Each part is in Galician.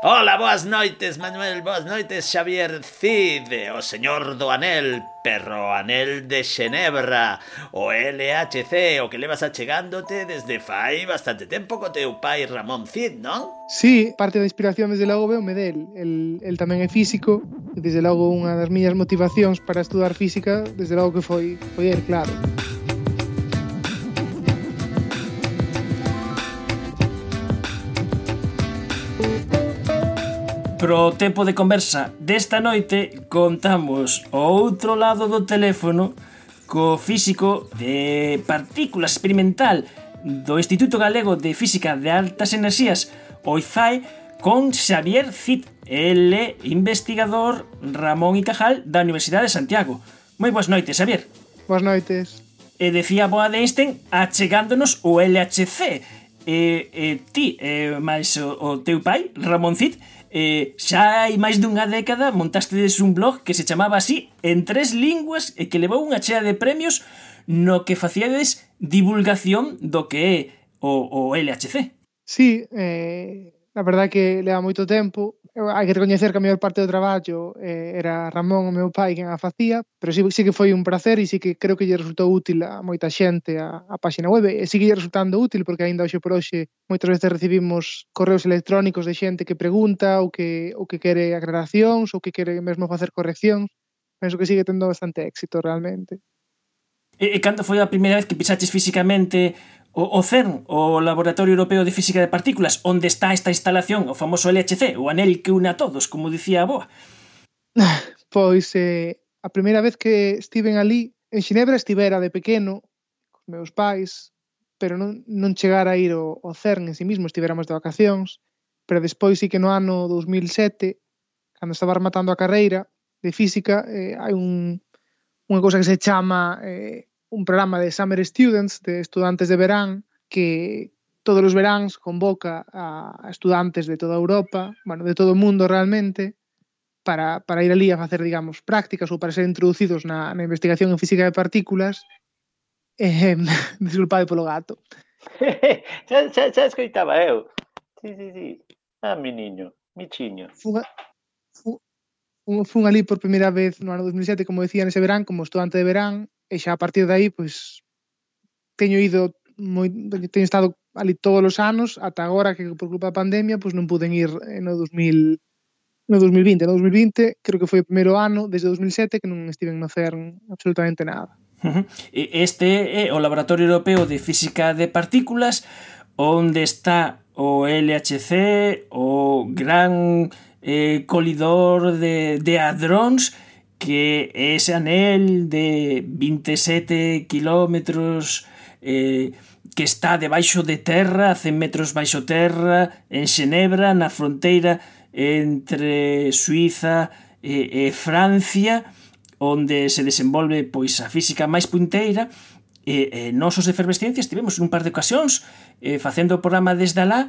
Ola, boas noites, Manuel, boas noites, Xavier Cid, o señor do Anel, perro Anel de Xenebra, o LHC, o que levas achegándote desde fai bastante tempo co teu pai Ramón Cid, non? Sí, parte da inspiración desde logo veo del. El, el tamén é físico, e desde logo unha das miñas motivacións para estudar física, desde logo que foi, foi el, claro. Claro. pro tempo de conversa desta noite contamos o outro lado do teléfono co físico de partículas experimental do Instituto Galego de Física de Altas Enerxías, o IFAE, con Xavier Cid, el investigador Ramón y Cajal da Universidade de Santiago. Moi boas noites, Xavier. Boas noites. E decía boa de Einstein achegándonos o LHC. E, e ti, e, máis o, o teu pai, Ramón Cid, eh, xa hai máis dunha década montastedes un blog que se chamaba así en tres linguas e que levou unha chea de premios no que facíades divulgación do que é o, o LHC. Sí, eh, a verdad que leva moito tempo hai que recoñecer que a maior parte do traballo eh, era Ramón, o meu pai, quen a facía, pero sí, sí que foi un placer e sí que creo que lle resultou útil a moita xente a, a páxina web e sigue lle resultando útil porque aínda hoxe por hoxe moitas veces recibimos correos electrónicos de xente que pregunta ou que, ou que quere aclaracións ou que quere mesmo facer correccións. Penso que sigue tendo bastante éxito realmente. E, e cando foi a primeira vez que pisaches físicamente O, o CERN, o Laboratorio Europeo de Física de Partículas, onde está esta instalación, o famoso LHC, o anel que une a todos, como dicía a boa. Pois eh, a primeira vez que estiven ali, en Xinebra estivera de pequeno, cos meus pais, pero non, non chegara a ir ao, ao CERN en si sí mismo, estiveramos de vacacións, pero despois sí que no ano 2007, cando estaba rematando a carreira de física, eh, hai un, unha cousa que se chama eh, un programa de Summer Students, de estudantes de verán, que todos os veráns convoca a estudantes de toda Europa, bueno, de todo o mundo realmente, para, para ir ali a facer, digamos, prácticas ou para ser introducidos na, na investigación en física de partículas. Eh, disculpade polo gato. xa, xa, xa escoitaba eu. Sí, sí, sí. Ah, mi niño, mi chiño. Fuga, fu, fun ali por primeira vez no ano 2007, como decía, nese verán, como estudante de verán, e xa a partir de aí pois teño ido moi, teño estado ali todos os anos ata agora que por culpa da pandemia pois non puden ir eh, no 2000 no 2020, no 2020 creo que foi o primeiro ano desde 2007 que non estiven no CERN absolutamente nada. Este é o Laboratorio Europeo de Física de Partículas onde está o LHC, o gran eh, colidor de, de hadróns que ese anel de 27 kilómetros eh, que está debaixo de terra, a 100 metros baixo terra, en Xenebra, na fronteira entre Suiza e, e Francia, onde se desenvolve pois a física máis punteira, e, e nosos de efervesciencia estivemos un par de ocasións eh, facendo o programa desde alá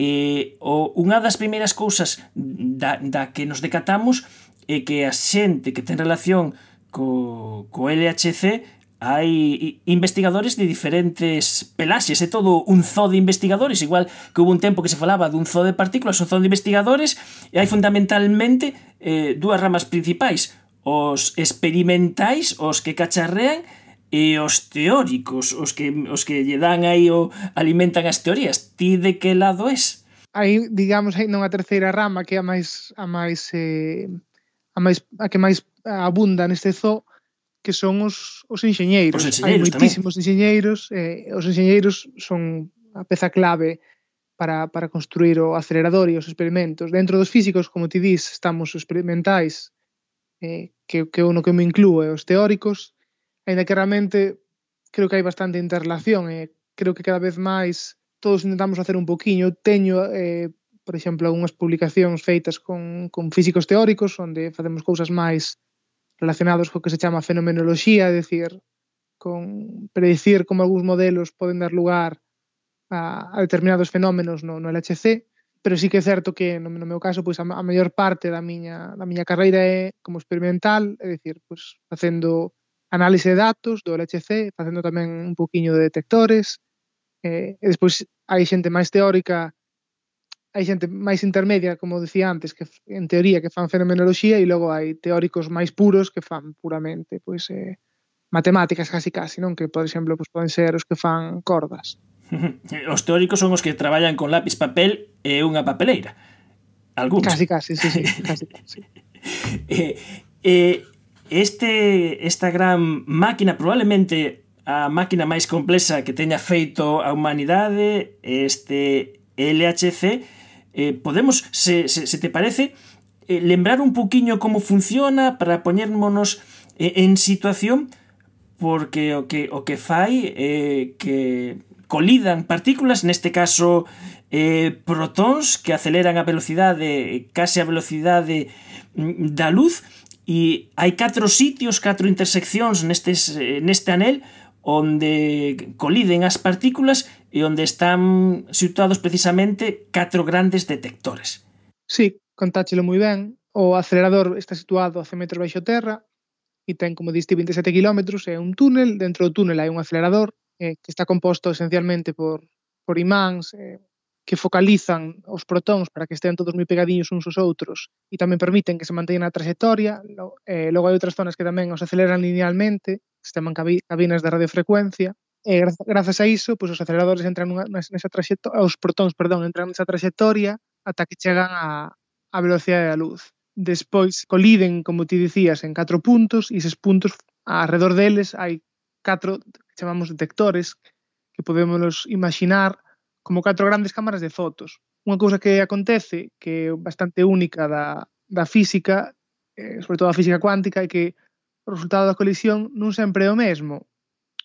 e o, unha das primeiras cousas da, da que nos decatamos é que a xente que ten relación co, co LHC hai investigadores de diferentes pelaxes, é todo un zoo de investigadores, igual que hubo un tempo que se falaba dun zoo de partículas, un zoo de investigadores, e hai fundamentalmente eh, dúas ramas principais, os experimentais, os que cacharrean, e os teóricos, os que, os que lle dan aí o alimentan as teorías. Ti de que lado es? Aí, digamos, aí non a terceira rama que é a máis a máis eh, a máis a que máis abunda neste zoo que son os, os enxeñeiros. Os enxeñeiros Hai moitísimos tamén. enxeñeiros, eh, os enxeñeiros son a peza clave para, para construir o acelerador e os experimentos. Dentro dos físicos, como ti dis, estamos os experimentais, eh, que, que uno que me inclúe os teóricos, ainda que realmente creo que hai bastante interrelación, eh, creo que cada vez máis todos intentamos hacer un poquinho, teño eh, por exemplo, algunhas publicacións feitas con, con físicos teóricos, onde facemos cousas máis relacionadas co que se chama fenomenoloxía, é dicir, con predicir como algúns modelos poden dar lugar a, a determinados fenómenos no, no LHC, pero sí que é certo que no, no meu caso pois a, a maior parte da miña da miña carreira é como experimental, é dicir, pois facendo análise de datos do LHC, facendo tamén un poquiño de detectores, eh, e despois hai xente máis teórica hai xente máis intermedia, como decía antes, que en teoría que fan fenomenoloxía e logo hai teóricos máis puros que fan puramente pois eh, matemáticas casi casi, non? Que, por exemplo, pois poden ser os que fan cordas. Os teóricos son os que traballan con lápis papel e unha papeleira. Alguns. Casi casi, sí, sí, casi casi. eh, eh, este esta gran máquina probablemente a máquina máis complexa que teña feito a humanidade, este LHC, Eh, podemos, se, se, se, te parece, eh, lembrar un poquinho como funciona para poñérmonos eh, en situación porque o que, o que fai é eh, que colidan partículas, neste caso eh, protóns que aceleran a velocidade, case a velocidade mm, da luz, e hai catro sitios, catro interseccións nestes, eh, neste anel onde coliden as partículas e onde están situados precisamente catro grandes detectores. Sí, contáchelo moi ben. O acelerador está situado a 100 metros baixo terra e ten, como diste, 27 km e un túnel. Dentro do túnel hai un acelerador eh, que está composto esencialmente por, por imáns eh, que focalizan os protóns para que estean todos moi pegadiños uns aos outros e tamén permiten que se manteñan a trayectoria. Eh, logo hai outras zonas que tamén os aceleran linealmente, que se chaman cabinas de radiofrecuencia E grazas a iso, pois os aceleradores entran nunha, nesa traxectoria, ah, os protóns, perdón, entran nesa traxectoria ata que chegan a, a velocidade da luz. Despois coliden, como ti dicías, en catro puntos e eses puntos alrededor deles hai catro que chamamos detectores que podemos imaginar como catro grandes cámaras de fotos. Unha cousa que acontece que é bastante única da, da física, eh, sobre todo a física cuántica, é que o resultado da colisión non sempre é o mesmo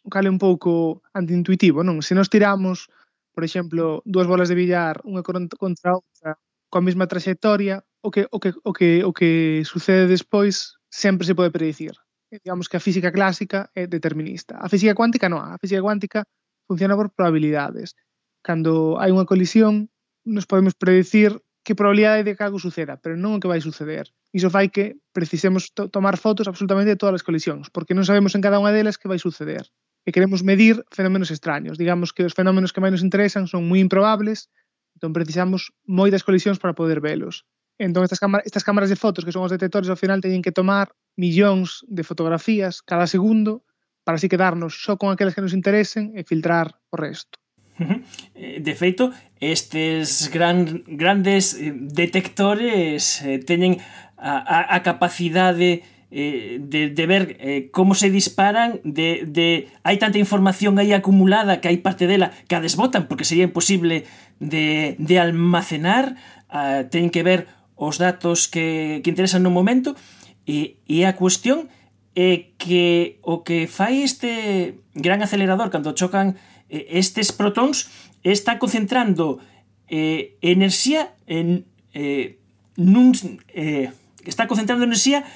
o cal é un pouco antiintuitivo, non? Se nos tiramos, por exemplo, dúas bolas de billar, unha contra outra, coa mesma traxectoria, o que, o que, o que, o que sucede despois sempre se pode predicir. Eh, digamos que a física clásica é determinista. A física cuántica non, a física cuántica funciona por probabilidades. Cando hai unha colisión, nos podemos predicir que probabilidade de que algo suceda, pero non o que vai suceder. Iso fai que precisemos to tomar fotos absolutamente de todas as colisións, porque non sabemos en cada unha delas que vai suceder e queremos medir fenómenos extraños. Digamos que os fenómenos que máis nos interesan son moi improbables, entón precisamos moitas colisións para poder velos. Entón estas, cámaras, estas cámaras de fotos, que son os detectores, ao final teñen que tomar millóns de fotografías cada segundo para así quedarnos só con aquelas que nos interesen e filtrar o resto. Eh, de feito, estes gran, grandes eh, detectores eh, teñen a, a, a capacidade de eh, de, de, ver eh, como se disparan, de, de hai tanta información aí acumulada que hai parte dela que a desbotan porque sería imposible de, de almacenar, ah, uh, ten que ver os datos que, que interesan no momento, e, e a cuestión é que o que fai este gran acelerador cando chocan eh, estes protóns está concentrando eh, enerxía en, eh, nun, eh, está concentrando enerxía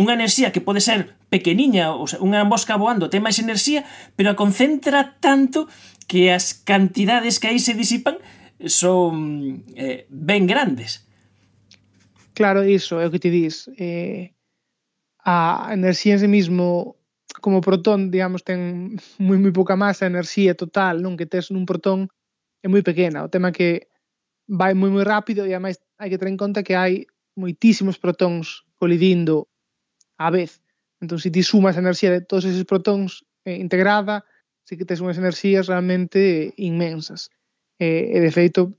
unha enerxía que pode ser pequeniña, ou sea, unha mosca voando ten máis enerxía, pero a concentra tanto que as cantidades que aí se disipan son eh, ben grandes. Claro, iso é o que te dis. Eh, a enerxía en sí mismo como protón, digamos, ten moi moi pouca masa, enerxía total, non que tes nun protón é moi pequena. O tema que vai moi moi rápido e ademais hai que ter en conta que hai moitísimos protóns colidindo á vez. Entón, se ti sumas a enerxía de todos esos protóns eh, integrada, se que tes unhas enerxías realmente eh, inmensas. Eh, e, de feito,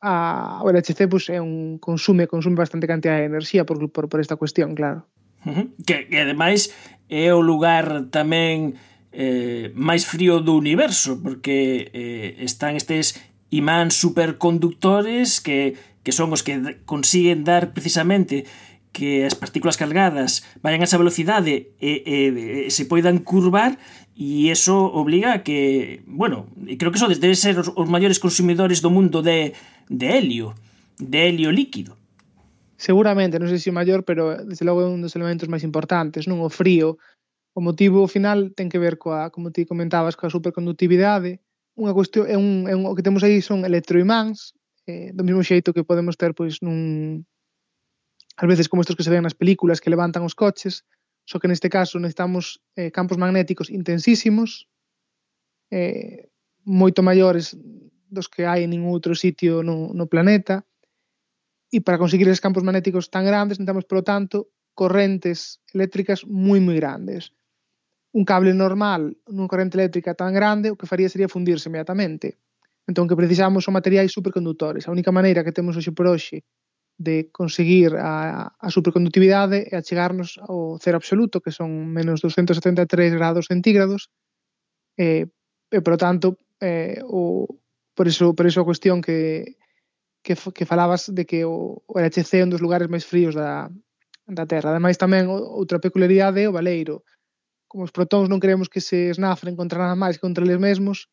a, o LHC pues, pois, é un consume, consume bastante cantidad de enerxía por, por, por esta cuestión, claro. Uh -huh. Que, que ademais é o lugar tamén eh, máis frío do universo, porque eh, están estes imáns superconductores que, que son os que consiguen dar precisamente que as partículas cargadas vayan a esa velocidade e, e, e se poidan curvar e eso obliga a que, bueno, creo que eso debe ser os, os maiores consumidores do mundo de, de helio, de helio líquido. Seguramente, non sei se o maior, pero desde logo é un dos elementos máis importantes, non o frío. O motivo final ten que ver coa, como ti comentabas, coa superconductividade. Unha cuestión é un, é un o que temos aí son electroimáns, eh, do mesmo xeito que podemos ter pois nun ás veces como estos que se ven nas películas que levantan os coches, só que neste caso necesitamos eh, campos magnéticos intensísimos, eh, moito maiores dos que hai en ningún outro sitio no, no planeta, e para conseguir esos campos magnéticos tan grandes necesitamos, polo tanto, correntes eléctricas moi, moi grandes. Un cable normal nun corrente eléctrica tan grande o que faría sería fundirse inmediatamente. Entón, que precisamos son materiais supercondutores. A única maneira que temos hoxe por hoxe de conseguir a, a superconductividade e achegarnos ao cero absoluto, que son menos 273 grados centígrados, eh, e, por tanto, eh, o, por iso, por iso a cuestión que, que, que falabas de que o, o LHC é un dos lugares máis fríos da, da Terra. Ademais, tamén, outra peculiaridade é o baleiro. Como os protóns non queremos que se esnafren contra nada máis que contra eles mesmos,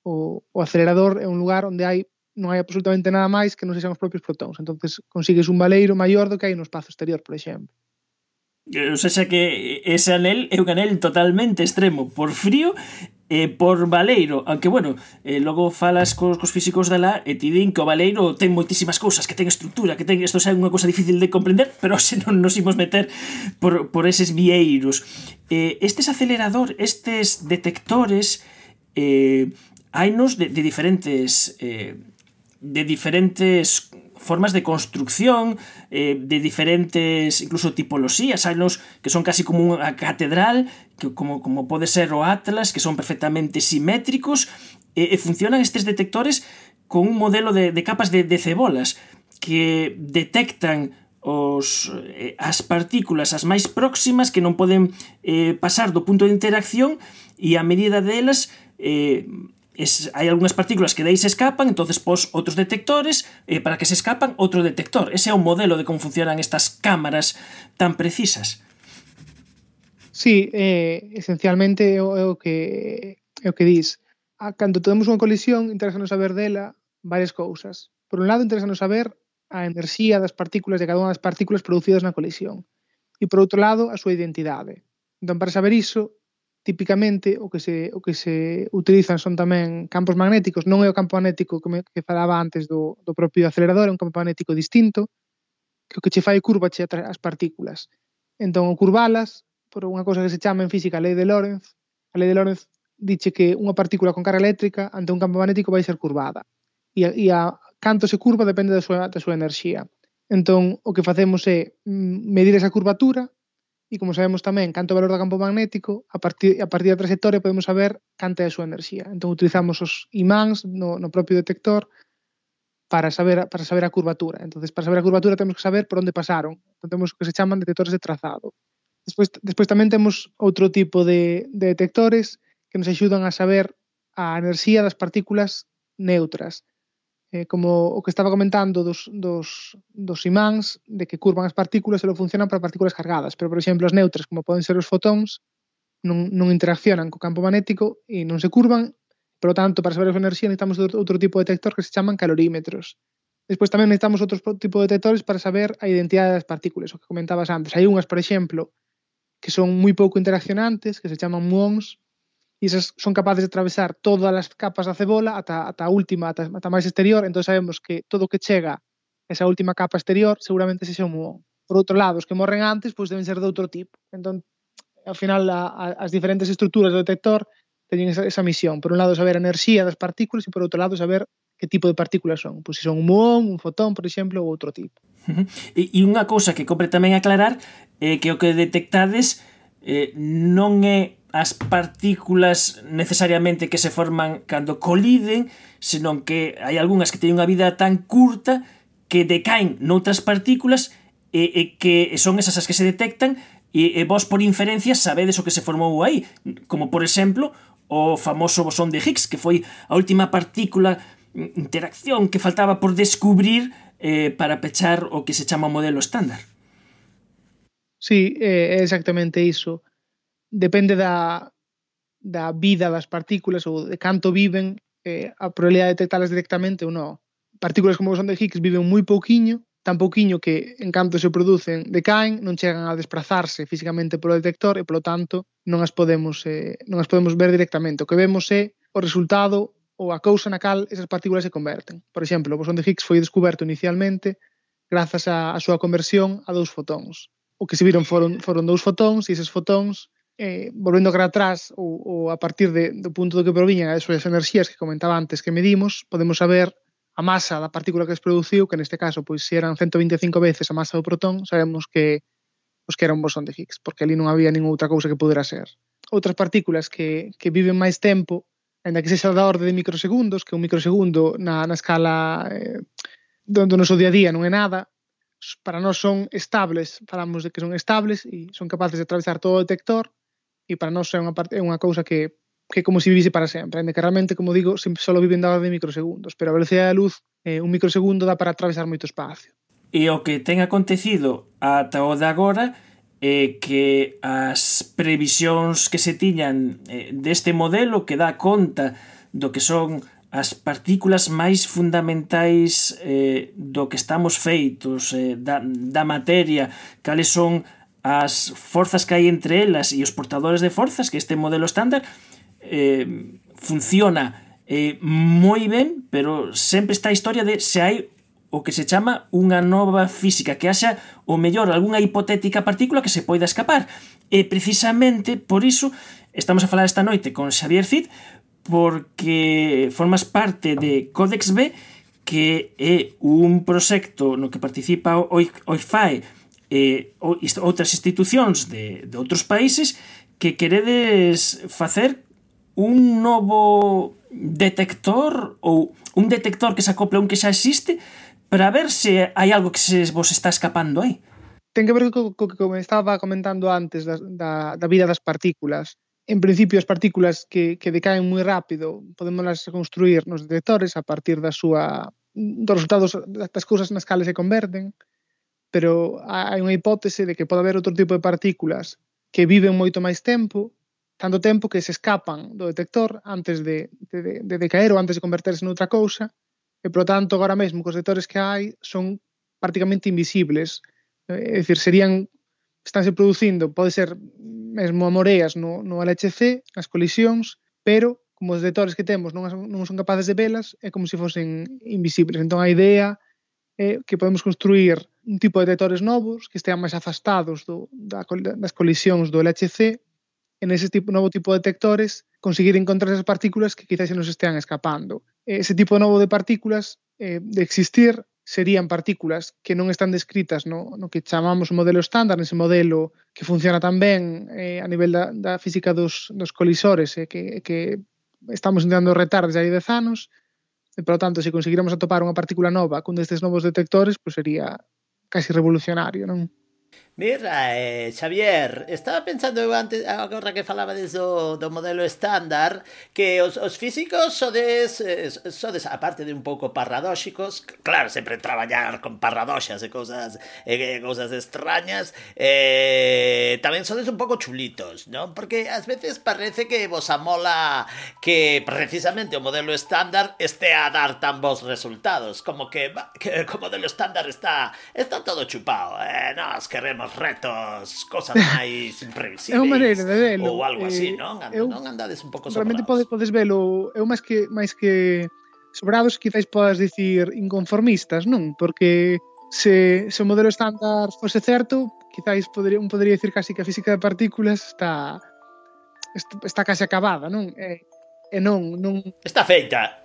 o, o acelerador é un lugar onde hai non hai absolutamente nada máis que non sexan os propios protóns. entonces consigues un valeiro maior do que hai no espazo exterior, por exemplo. Eh, o sea que ese anel é un anel totalmente extremo por frío e por Valeiro, aunque bueno, eh, logo falas cos, cos físicos da e ti din que o Valeiro ten moitísimas cousas, que ten estructura, que ten isto é unha cousa difícil de comprender, pero se non nos imos meter por, por eses vieiros. Eh, estes acelerador, estes detectores, eh, hainos de, de diferentes eh, de diferentes formas de construcción, eh, de diferentes incluso tipologías, hai los que son casi como unha catedral, que como, como pode ser o Atlas, que son perfectamente simétricos, e, e funcionan estes detectores con un modelo de, de capas de, de cebolas que detectan os, eh, as partículas as máis próximas que non poden eh, pasar do punto de interacción e a medida delas eh, es, hai algunhas partículas que dai se escapan, entonces pos outros detectores, eh, para que se escapan, outro detector. Ese é o modelo de como funcionan estas cámaras tan precisas. Sí, eh, esencialmente é o, o que é o que dis. A, cando temos unha colisión, interesanos saber dela varias cousas. Por un lado, interesanos saber a enerxía das partículas de cada unha das partículas producidas na colisión. E por outro lado, a súa identidade. Entón, para saber iso, típicamente o que se o que se utilizan son tamén campos magnéticos, non é o campo magnético que, me, que falaba antes do, do propio acelerador, é un campo magnético distinto, que o que che fai curva che as partículas. Entón, o curvalas, por unha cosa que se chama en física a lei de Lorentz, a lei de Lorentz diche que unha partícula con carga eléctrica ante un campo magnético vai ser curvada. E, a, e a canto se curva depende da súa, da súa enerxía. Entón, o que facemos é mm, medir esa curvatura e como sabemos tamén canto valor do campo magnético, a partir, a partir da trayectoria podemos saber canta é a súa enerxía. Entón utilizamos os imáns no, no propio detector para saber para saber a curvatura. Entonces, para saber a curvatura temos que saber por onde pasaron. Entón, temos o que se chaman detectores de trazado. Despois, despois tamén temos outro tipo de, de detectores que nos axudan a saber a enerxía das partículas neutras eh, como o que estaba comentando dos, dos, dos imáns, de que curvan as partículas e lo funcionan para partículas cargadas, pero, por exemplo, as neutras, como poden ser os fotóns, non, non interaccionan co campo magnético e non se curvan, por lo tanto, para saber a súa enerxía necesitamos outro tipo de detector que se chaman calorímetros. Despois tamén necesitamos outros tipo de detectores para saber a identidade das partículas, o que comentabas antes. Hai unhas, por exemplo, que son moi pouco interaccionantes, que se chaman muons, esas son capaces de atravesar todas as capas da cebola ata, ata a última, ata, ata máis exterior, entón sabemos que todo o que chega esa última capa exterior seguramente sexa un muón. Por outro lado, os que morren antes pois deben ser de outro tipo. Entón, ao final, a, a, as diferentes estruturas do detector teñen esa, esa misión. Por un lado, saber a enerxía das partículas e por outro lado, saber que tipo de partículas son. Pois se son un muón, un fotón, por exemplo, ou outro tipo. E, e unha cousa que compre tamén aclarar é eh, que o que detectades eh, non é as partículas necesariamente que se forman cando coliden, senón que hai algunhas que teñen unha vida tan curta que decaen noutras partículas e, e que son esas as que se detectan e, e vos por inferencia sabedes o que se formou aí, como por exemplo o famoso bosón de Higgs, que foi a última partícula mm, interacción que faltaba por descubrir eh, para pechar o que se chama modelo estándar. Sí, eh, é exactamente iso depende da, da vida das partículas ou de canto viven eh, a probabilidade de detectalas directamente ou non. Partículas como o son de Higgs viven moi pouquiño, tan pouquiño que en canto se producen decaen, non chegan a desplazarse físicamente polo detector e polo tanto non as podemos eh, non as podemos ver directamente. O que vemos é o resultado ou a cousa na cal esas partículas se converten. Por exemplo, o bosón de Higgs foi descoberto inicialmente grazas á súa conversión a dous fotóns. O que se viron foron, foron dous fotóns e eses fotóns eh, volvendo cara atrás ou, ou a partir de, do punto do que proviñan eh, as súas enerxías que comentaba antes que medimos, podemos saber a masa da partícula que se produciu, que neste caso pois se eran 125 veces a masa do protón, sabemos que pois, que era un bosón de Higgs, porque ali non había ninguna outra cousa que pudera ser. Outras partículas que, que viven máis tempo, ainda que sexa da orde de microsegundos, que un microsegundo na, na escala eh, do, do noso día a día non é nada, para nós son estables, falamos de que son estables e son capaces de atravesar todo o detector, e para nós é unha, parte, é unha cousa que que como se vivise para sempre, ainda que realmente, como digo, sempre só viven dadas de microsegundos, pero a velocidade da luz, eh, un microsegundo dá para atravesar moito espacio. E o que ten acontecido ata o de agora é que as previsións que se tiñan eh, deste modelo que dá conta do que son as partículas máis fundamentais eh, do que estamos feitos, eh, da, da materia, cales son as forzas que hai entre elas e os portadores de forzas, que este modelo estándar eh, funciona eh, moi ben, pero sempre está a historia de se hai o que se chama unha nova física, que haxa o mellor algunha hipotética partícula que se poida escapar. E precisamente por iso estamos a falar esta noite con Xavier Cid, porque formas parte de Codex B, que é un proxecto no que participa o IFAE eh, outras institucións de, de outros países que queredes facer un novo detector ou un detector que se acople a un que xa existe para ver se hai algo que se vos está escapando aí. Ten que ver co, co que como estaba comentando antes da, da, da vida das partículas. En principio, as partículas que, que decaen moi rápido podemos construir nos detectores a partir da súa dos resultados das cousas nas cales se converten pero hai unha hipótese de que pode haber outro tipo de partículas que viven moito máis tempo, tanto tempo que se escapan do detector antes de, de, de, de caer ou antes de converterse noutra cousa, e, por tanto, agora mesmo, cos detectores que hai son prácticamente invisibles, eh, é dicir, serían estánse producindo, pode ser mesmo amoreas no, no LHC, as colisións, pero como os detectores que temos non, non son capaces de velas, é como se fosen invisibles. Entón a idea é que podemos construir un tipo de detectores novos que estean máis afastados do, da, das colisións do LHC en ese tipo, novo tipo de detectores conseguir encontrar esas partículas que quizás se nos estean escapando. Ese tipo novo de partículas eh, de existir serían partículas que non están descritas no, no que chamamos modelo estándar, ese modelo que funciona tan ben eh, a nivel da, da física dos, dos colisores eh, que, que estamos intentando retar desde hai 10 anos, e, por lo tanto, se conseguiramos atopar unha partícula nova cun destes novos detectores, pues sería casi revolucionario, non? Mira, eh, Xavier, estaba pensando eu antes, agora que falaba do, do modelo estándar, que os, os físicos sodes, eh, sodes, aparte de un pouco paradóxicos, claro, sempre traballar con paradoxas e cousas, e, extrañas, eh, tamén sodes un pouco chulitos, non? Porque ás veces parece que vos amola que precisamente o modelo estándar este a dar tan bons resultados, como que, que o modelo estándar está, está todo chupado, eh, nos queremos os retos, cosas máis imprevisibles. É unha maneira de velo. Ou algo así, eh, non? Eu, non andades un pouco sobrados. Realmente podes, podes velo, eu máis que máis que sobrados quizáis podas dicir inconformistas, non? Porque se, se o modelo estándar fose certo, quizáis podría, un podería dicir casi que a física de partículas está está case acabada, non? E, e non, non... Está feita.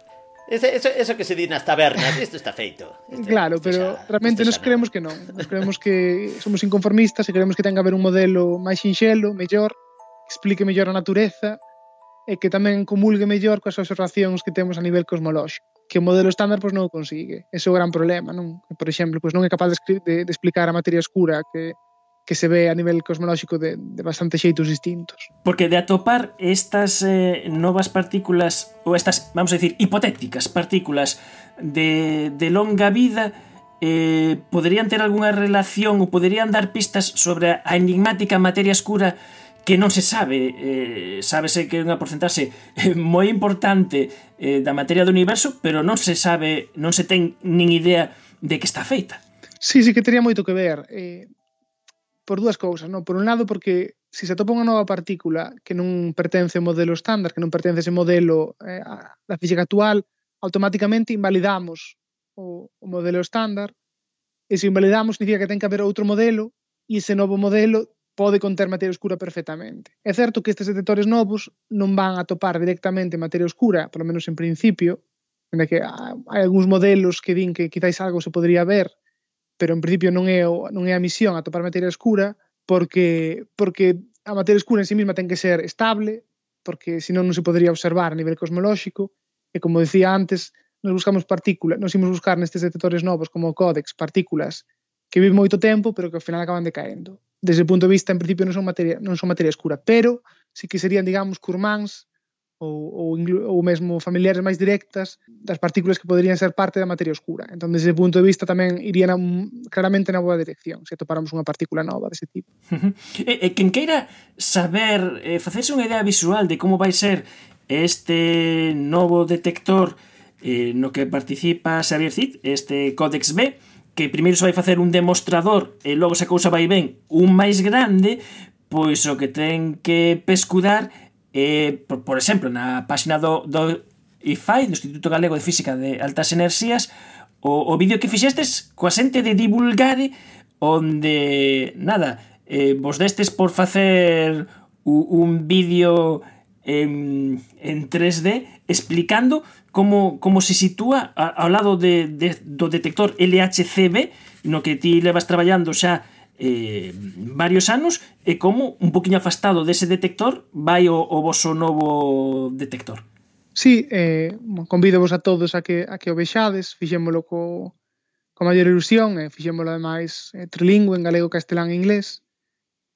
Ese, eso, eso que se di nas tabernas, isto está feito. Este, claro, este pero xa, realmente nos creemos que non. Nos creemos que somos inconformistas e creemos que tenga que haber un modelo máis sinxelo, mellor, que explique mellor a natureza e que tamén comulgue mellor coas observacións que temos a nivel cosmolóxico que o modelo estándar pois non o consigue. Ese é o gran problema, non? Por exemplo, pois non é capaz de, de, de explicar a materia escura que que se ve a nivel cosmolóxico de, de bastante xeitos distintos. Porque de atopar estas eh, novas partículas, ou estas, vamos a dicir, hipotéticas partículas de, de longa vida, eh, poderían ter algunha relación ou poderían dar pistas sobre a enigmática materia escura que non se sabe, eh, sábese que é unha porcentaxe eh, moi importante eh, da materia do universo, pero non se sabe, non se ten nin idea de que está feita. Sí, sí que tería moito que ver. Eh, por dúas cousas, non? Por un lado porque se se atopa unha nova partícula que non pertence ao modelo estándar, que non pertence ese modelo eh, da física actual, automáticamente invalidamos o, o modelo estándar e se invalidamos significa que ten que haber outro modelo e ese novo modelo pode conter materia oscura perfectamente. É certo que estes detectores novos non van a topar directamente materia oscura, polo menos en principio, en que ah, hai algúns modelos que din que quizáis algo se podría ver pero en principio non é, non é a misión atopar materia escura porque, porque a materia escura en sí mesma ten que ser estable porque senón non se podría observar a nivel cosmolóxico e como decía antes nos buscamos partículas, nos imos buscar nestes detectores novos como o Codex, partículas que viven moito tempo pero que ao final acaban decaendo. Desde o punto de vista, en principio, non son materia, non son materia escura, pero sí que serían, digamos, curmáns ou, ou, ou mesmo familiares máis directas das partículas que poderían ser parte da materia oscura. Entón, desde ese punto de vista, tamén iría na, claramente na boa dirección se topáramos unha partícula nova dese tipo. E, e quen queira saber, eh, facerse unha idea visual de como vai ser este novo detector eh, no que participa Xavier Cid, este Codex B, que primeiro se vai facer un demostrador e logo se cousa vai ben un máis grande, pois o que ten que pescudar Eh, por, por exemplo, na página do, do IFAI, do Instituto Galego de Física de Altas Enerxías, o, o vídeo que fixestes coa xente de divulgare onde, nada, eh, vos destes por facer u, un vídeo en, en 3D explicando como, como se sitúa a, ao lado de, de, do detector LHCb no que ti levas traballando xa eh, varios anos e como un poquinho afastado dese detector vai o, o voso novo detector. Sí, eh, convido vos a todos a que, a que o vexades, fixémolo co, co maior ilusión, e eh, fixémolo ademais eh, trilingüe en galego, castelán e inglés,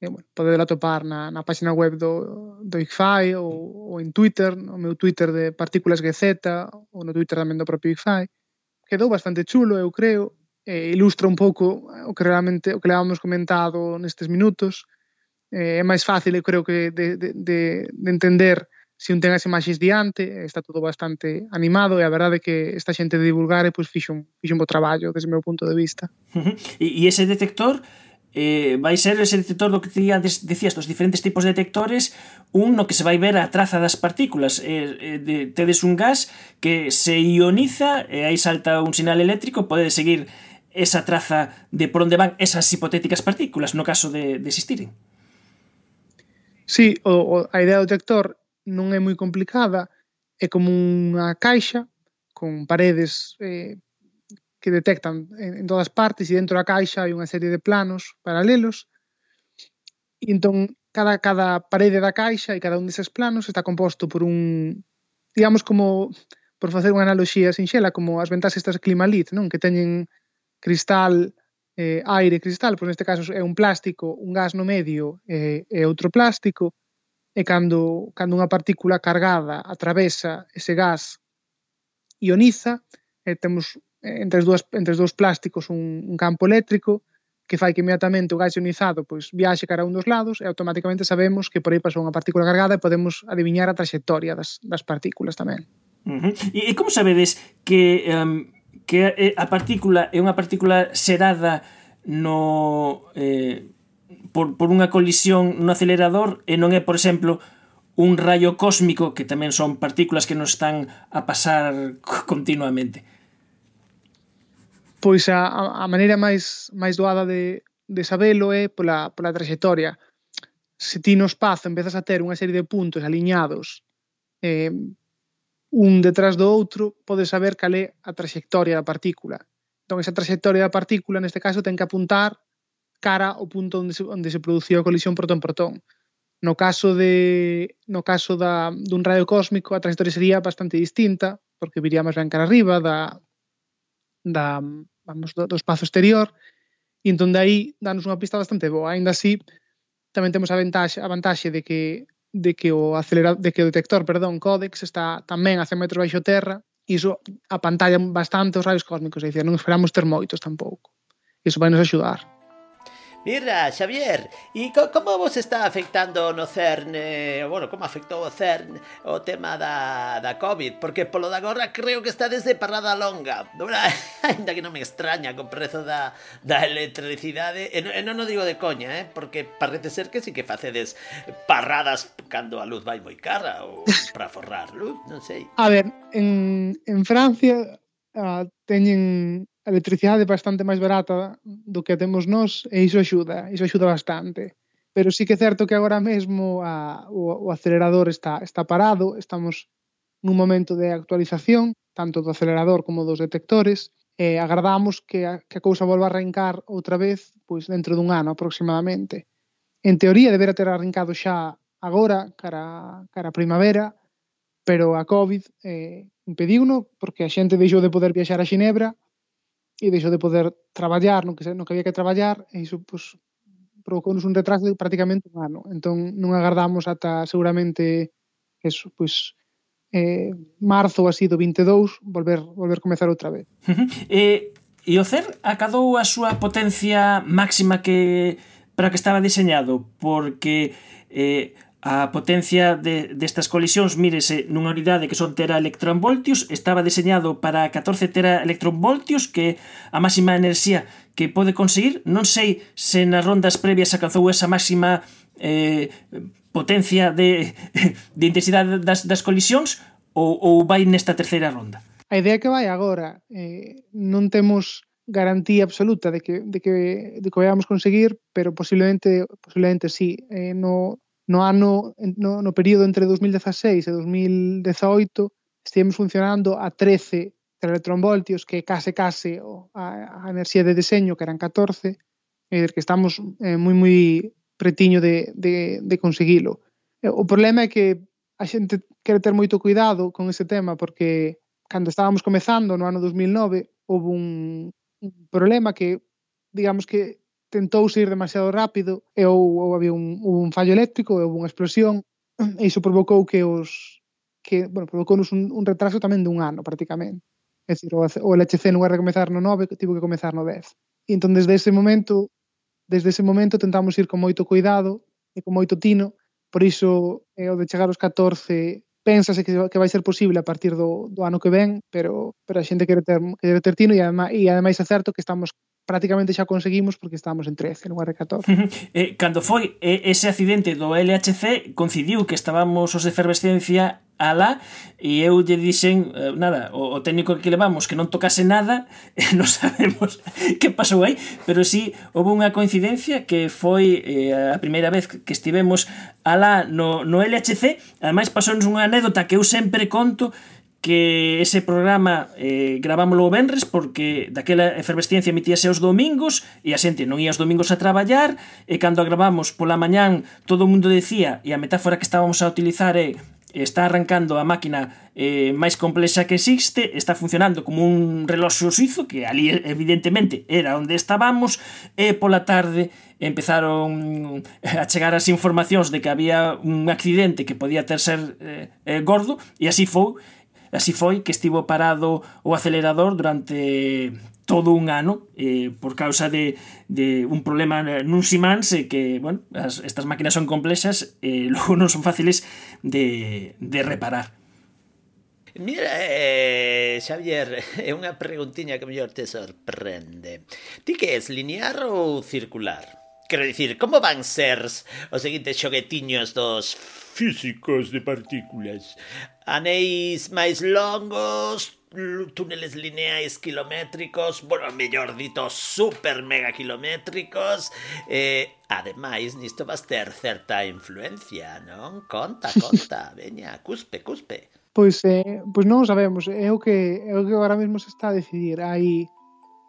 e, bueno, podedelo atopar na, na página web do, do ICFAI ou, ou en Twitter, no meu Twitter de Partículas GZ ou no Twitter tamén do propio ICFAI. Quedou bastante chulo, eu creo, eh, ilustra un pouco eh, o que realmente o que levamos comentado nestes minutos. Eh, é máis fácil, eu creo que de, de, de, de entender se un ten as imaxes diante, está todo bastante animado e a verdade é que esta xente de divulgar eh, pois, fixo, un, fixo un bo traballo desde o meu punto de vista. Uh -huh. E, e ese detector eh, vai ser ese detector do que te decías dos diferentes tipos de detectores un no que se vai ver a traza das partículas eh, eh, de, tedes un gas que se ioniza e eh, aí salta un sinal eléctrico pode seguir esa traza de por onde van esas hipotéticas partículas no caso de, de existiren. Sí, o, o, a idea do detector non é moi complicada, é como unha caixa con paredes eh, que detectan en, en todas partes e dentro da caixa hai unha serie de planos paralelos e entón cada, cada parede da caixa e cada un deses planos está composto por un digamos como por facer unha analoxía sinxela como as ventaxas estas Climalit, non? que teñen cristal, eh, aire, cristal, pois neste caso é un plástico, un gas no medio eh, e outro plástico, e cando, cando unha partícula cargada atravesa ese gas ioniza, e eh, temos entre as dúas entre os dous plásticos un, un campo eléctrico que fai que inmediatamente o gas ionizado pois viaxe cara a un dos lados e automáticamente sabemos que por aí pasou unha partícula cargada e podemos adiviñar a traxectoria das, das partículas tamén. Uh -huh. E, e como sabedes que um, que a partícula é unha partícula xerada no eh, por, por unha colisión no acelerador e non é, por exemplo, un rayo cósmico, que tamén son partículas que nos están a pasar continuamente. Pois a, a maneira máis máis doada de, de sabelo é pola, pola trayectoria. Se ti no espazo empezas a ter unha serie de puntos aliñados eh, un detrás do outro, pode saber cal é a traxectoria da partícula. Entón, esa traxectoria da partícula, neste caso, ten que apuntar cara ao punto onde se, onde se produciu a colisión protón-protón. No caso de no caso da, dun radio cósmico, a traxectoria sería bastante distinta, porque viría máis ben cara arriba da, da, vamos, do, do espazo exterior, e entón de aí danos unha pista bastante boa. Ainda así, tamén temos a vantaxe, a vantaxe de que de que o acelerador, de que o detector, perdón, Codex está tamén a 100 metros baixo terra e iso apantalla bastante os raios cósmicos, é dicir, non esperamos ter moitos tampouco. Iso vai nos axudar. Mira, Xavier, e co, como vos está afectando no CERN, eh, bueno, como afectou o CERN o tema da, da COVID? Porque polo da gorra creo que está desde parada longa, ainda que non me extraña co prezo da, da electricidade, e, eh, e non o digo de coña, eh? porque parece ser que sí que facedes parradas cando a luz vai moi cara ou para forrar luz, non sei. A ver, en, en Francia uh, teñen electricidade bastante máis barata do que temos nós e iso axuda, iso axuda bastante. Pero sí que é certo que agora mesmo a, o, o acelerador está, está parado, estamos nun momento de actualización, tanto do acelerador como dos detectores, e agardamos que a, que a cousa volva a arrancar outra vez pois dentro dun ano aproximadamente. En teoría debera ter arrancado xa agora, cara, cara a primavera, pero a COVID eh, impediuno porque a xente deixou de poder viaxar a Xinebra e deixou de poder traballar no que, no que había que traballar e iso pues, provocounos un retraso de prácticamente un ano. Entón non agardamos ata seguramente eso, pois eh, marzo así do 22 volver volver comezar outra vez. e, e o CER acadou a súa potencia máxima que para que estaba diseñado porque eh, A potencia de, destas colisións mírese nunha unidade que son teraelectronvoltios, estaba deseñado para 14 teraelectronvoltios, que a máxima enerxía que pode conseguir. Non sei se nas rondas previas alcanzou esa máxima eh, potencia de, de intensidade das, das colisións ou, ou vai nesta terceira ronda? A idea que vai agora, eh, non temos garantía absoluta de que, de que, de que vayamos conseguir, pero posiblemente, posiblemente sí. Eh, no, no ano no, no período entre 2016 e 2018 estivemos funcionando a 13 electronvoltios, que case case a, a enerxía de deseño, que eran 14, eh, que estamos eh, moi moi pretiño de, de, de conseguilo. Eh, o problema é que a xente quere ter moito cuidado con ese tema, porque cando estábamos comezando no ano 2009, houve un, un problema que, digamos que tentou ir demasiado rápido e ou, ou había un, un fallo eléctrico e houve unha explosión e iso provocou que os que, bueno, provocou un, un retraso tamén dun ano prácticamente. É dicir, o, o LHC en lugar de comezar no 9, tivo que comezar no 10. E entón desde ese momento, desde ese momento tentamos ir con moito cuidado e con moito tino, por iso eh, o de chegar aos 14 pénsase que, que vai ser posible a partir do, do ano que ven, pero, pero a xente quere ter, quere ter tino e, ademais, e ademais é certo que estamos prácticamente xa conseguimos porque estamos en 13, non era 14. eh, cando foi eh, ese accidente do LHC, coincidiu que estábamos os de efervescencia ala e eu lle dixen eh, nada, o, o técnico que levamos que non tocase nada e non sabemos que pasou aí, pero si sí, houve unha coincidencia que foi eh, a primeira vez que estivemos ala no, no LHC ademais pasounos unha anécdota que eu sempre conto que ese programa eh, gravámoslo o Benres porque daquela efervesciencia emitíase os domingos e a xente non ia os domingos a traballar e cando a gravamos pola mañán todo o mundo decía e a metáfora que estábamos a utilizar é está arrancando a máquina eh, máis complexa que existe, está funcionando como un reloxo suizo, que ali evidentemente era onde estábamos, e pola tarde empezaron eh, a chegar as informacións de que había un accidente que podía ter ser eh, eh, gordo, e así foi, así foi que estivo parado o acelerador durante todo un ano eh, por causa de, de un problema eh, nun imáns eh, que, bueno, as, estas máquinas son complexas e eh, logo non son fáciles de, de reparar. Mira, eh, Xavier, é unha preguntiña que mellor te sorprende. Ti que es, linear ou circular? Quero dicir, como van ser os seguintes xoguetiños dos físicos de partículas? Anéis máis longos, túneles lineais kilométricos, bueno, mellor dito, super mega kilométricos, eh, Ademais, nisto vas ter certa influencia, non? Conta, conta, veña, cuspe, cuspe. Pois, eh, pois non sabemos, é o que, é o que agora mesmo se está a decidir. Hai,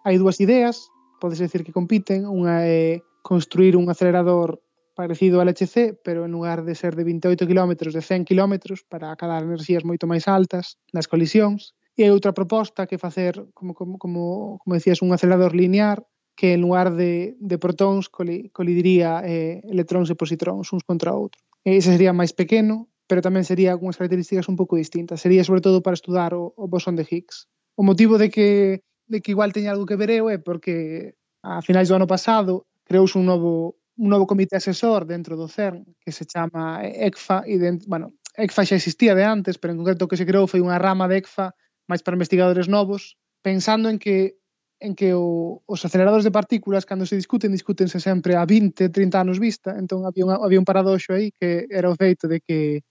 hai dúas ideas, podes decir que compiten, unha é construir un acelerador parecido ao LHC, pero en lugar de ser de 28 km, de 100 km, para acadar enerxías moito máis altas nas colisións, E outra proposta que facer, como, como, como, como decías, un acelerador linear que en lugar de, de protóns coli, colidiría eh, electróns e positróns uns contra outros. E ese sería máis pequeno, pero tamén sería unhas características un pouco distintas. Sería sobre todo para estudar o, o bosón de Higgs. O motivo de que, de que igual teña algo que ver eu é porque a finais do ano pasado creouse un novo un novo comité asesor dentro do CERN que se chama ECFA e dentro, bueno, ECFA xa existía de antes, pero en concreto o que se creou foi unha rama de ECFA máis para investigadores novos, pensando en que en que o, os aceleradores de partículas cando se discuten, discútense sempre a 20, 30 anos vista, entón había un, había un paradoxo aí que era o feito de que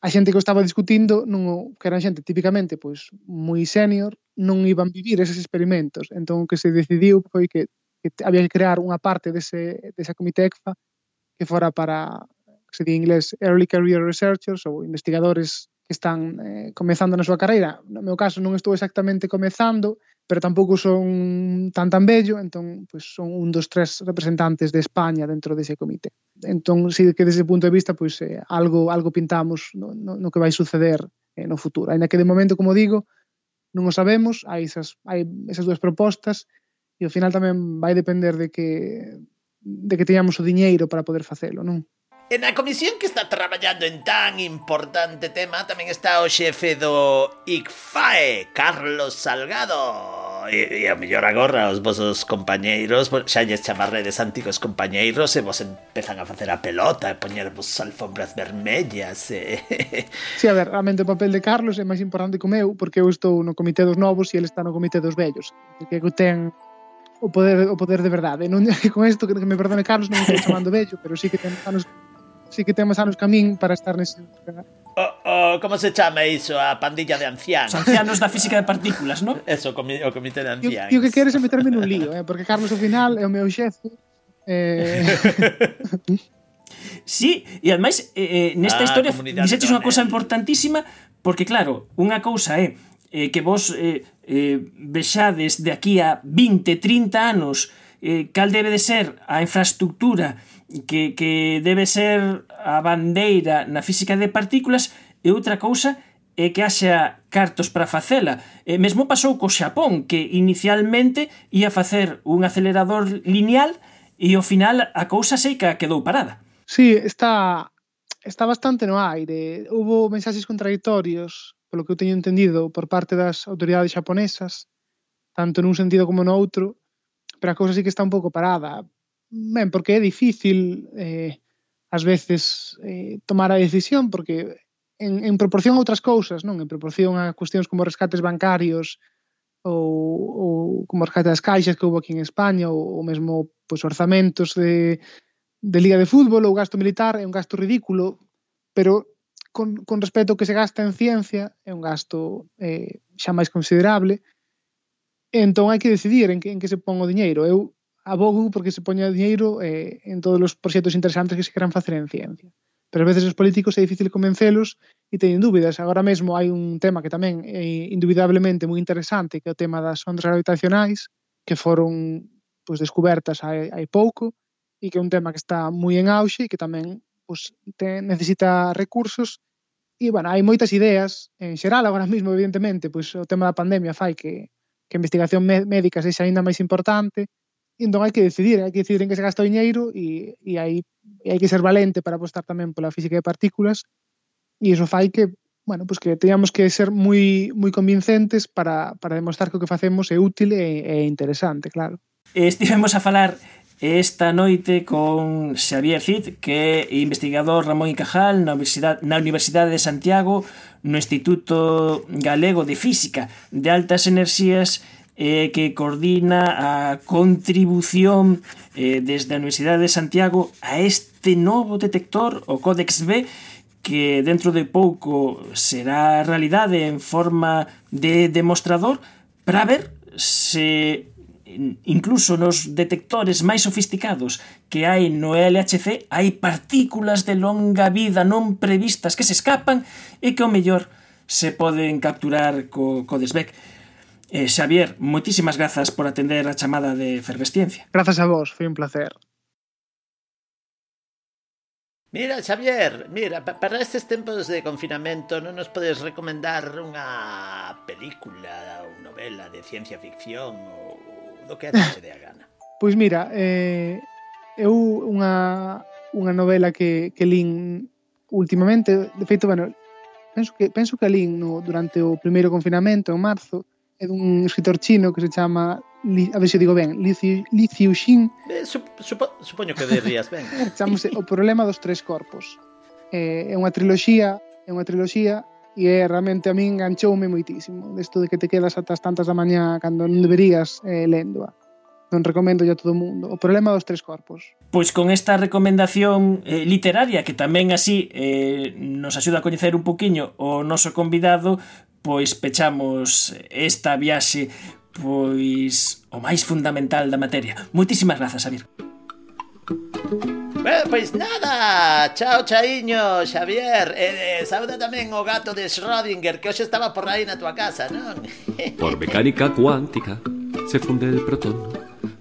a xente que o estaba discutindo non que eran xente tipicamente pois moi senior non iban vivir eses experimentos. Entón o que se decidiu foi que, que había que crear unha parte dese, desa comité ECFA que fora para se di en inglés early career researchers ou investigadores que están eh, comezando na súa carreira. No meu caso non estou exactamente comezando, pero tampouco son tan tan bello, entón pois, son un dos tres representantes de España dentro dese comité. Entón, si que desde ese punto de vista, pois, eh, algo algo pintamos no, no, no que vai suceder eh, no futuro. Ainda que de momento, como digo, non o sabemos, hai esas, hai esas dúas propostas, e ao final tamén vai depender de que de que teñamos o diñeiro para poder facelo, non? E na comisión que está traballando en tan importante tema tamén está o xefe do ICFAE, Carlos Salgado. E, e a mellor agora os vosos compañeiros, xa lles chamarredes antigos compañeiros e vos empezan a facer a pelota e poñervos alfombras vermellas. E... Sí, a ver, realmente o papel de Carlos é máis importante que o meu porque eu estou no comité dos novos e ele está no comité dos vellos. Que ten o poder o poder de verdade. Non con isto que me perdone Carlos, non me estou chamando vello, pero sí que ten anos sí que temos anos camín para estar nese O, o, como se chama iso? A pandilla de ancianos. Os ancianos da física de partículas, non? Eso, comi, o comité de ancianos. E o que queres é meterme nun lío, eh? porque Carlos, ao final, é o meu xefe. Eh... sí, e ademais, eh, eh nesta ah, historia dixetes unha cousa importantísima, porque claro, unha cousa é eh, que vos eh, eh, vexades de aquí a 20, 30 anos eh, cal debe de ser a infraestructura que, que debe ser a bandeira na física de partículas e outra cousa é que haxa cartos para facela. E mesmo pasou co Xapón, que inicialmente ia facer un acelerador lineal e ao final a cousa seica quedou parada. Sí, está, está bastante no aire. Hubo mensaxes contradictorios, polo que eu teño entendido, por parte das autoridades xaponesas, tanto nun sentido como no outro, pero a cousa sí que está un pouco parada. Ben, porque é difícil eh, ás veces eh, tomar a decisión, porque en, en proporción a outras cousas, non? En proporción a cuestións como rescates bancarios ou, ou como rescate das caixas que houve aquí en España ou, ou mesmo pois, orzamentos de, de Liga de Fútbol ou gasto militar é un gasto ridículo, pero con, con respecto ao que se gasta en ciencia é un gasto eh, xa máis considerable Entón hai que decidir en que, en que se pon o diñeiro. Eu abogo porque se poña diñeiro eh, en todos os proxectos interesantes que se queran facer en ciencia. Pero a veces os políticos é difícil convencelos e teñen dúbidas. Agora mesmo hai un tema que tamén é indubidablemente moi interesante, que é o tema das ondas gravitacionais, que foron pois, descubertas hai, hai pouco, e que é un tema que está moi en auxe e que tamén pois, te, necesita recursos. E, bueno, hai moitas ideas en xeral agora mesmo, evidentemente, pois o tema da pandemia fai que que a investigación médica sexa aínda máis importante, entón hai que decidir, hai que decidir en que se gasta o diñeiro e, e hai, e hai que ser valente para apostar tamén pola física de partículas e iso fai que, bueno, pues que teñamos que ser moi moi convincentes para, para demostrar que o que facemos é útil e, e interesante, claro. Estivemos a falar esta noite con Xavier Cid, que é investigador Ramón y Cajal na Universidade, na Universidade de Santiago, no Instituto Galego de Física de Altas Enerxías, eh, que coordina a contribución eh, desde a Universidade de Santiago a este novo detector, o Códex B, que dentro de pouco será realidade en forma de demostrador para ver se incluso nos detectores máis sofisticados que hai no LHC hai partículas de longa vida non previstas que se escapan e que ao mellor se poden capturar co, co desbec. Eh, Xavier, moitísimas grazas por atender a chamada de Efervesciencia. Grazas a vos, foi un placer. Mira, Xavier, mira, para estes tempos de confinamento non nos podes recomendar unha película ou novela de ciencia ficción ou do que a te dé a gana. Pois mira, eh, eu unha, unha novela que, que lin últimamente, de feito, bueno, penso que, penso que lin no, durante o primeiro confinamento, en marzo, é dun escritor chino que se chama Li, a ver se digo ben, Li, Li Xiuxin. Eh, sup, supo, supoño que dirías ben. Chamase O problema dos tres corpos. Eh, é unha triloxía, é unha triloxía e eh, realmente a min enganchoume moitísimo desto de que te quedas ata as tantas da mañá cando non deberías eh, léndoa non recomendo a todo mundo. O problema dos tres corpos. Pois con esta recomendación eh, literaria que tamén así eh, nos axuda a coñecer un poquiño o noso convidado, pois pechamos esta viaxe pois o máis fundamental da materia. Moitísimas grazas, Xavier. Thank you. Bueno, pois nada, chao chaiño, Xavier. E, e sauda tamén o gato de Schrödinger que hoxe estaba por aí na tua casa, non? Por mecánica cuántica se funde el protón.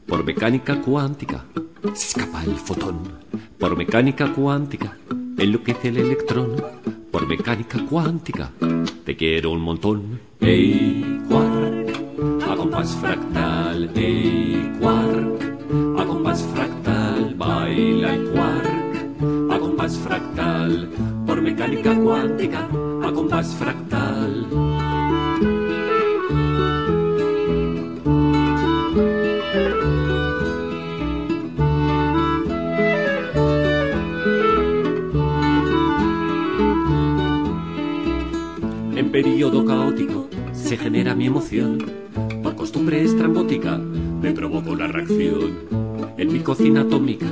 Por mecánica cuántica se escapa el fotón. Por mecánica cuántica enloquece el electrón. Por mecánica cuántica te quiero un montón. Ey, quark, a compás fractal. Ey, quark, a compás fractal Baila el quark, a compás fractal Por mecánica cuántica, a compás fractal En periodo caótico se genera mi emoción. Por costumbre estrambótica me provoco la reacción. En mi cocina atómica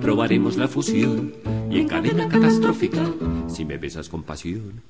probaremos la fusión. Y en cadena catastrófica, si me besas con pasión.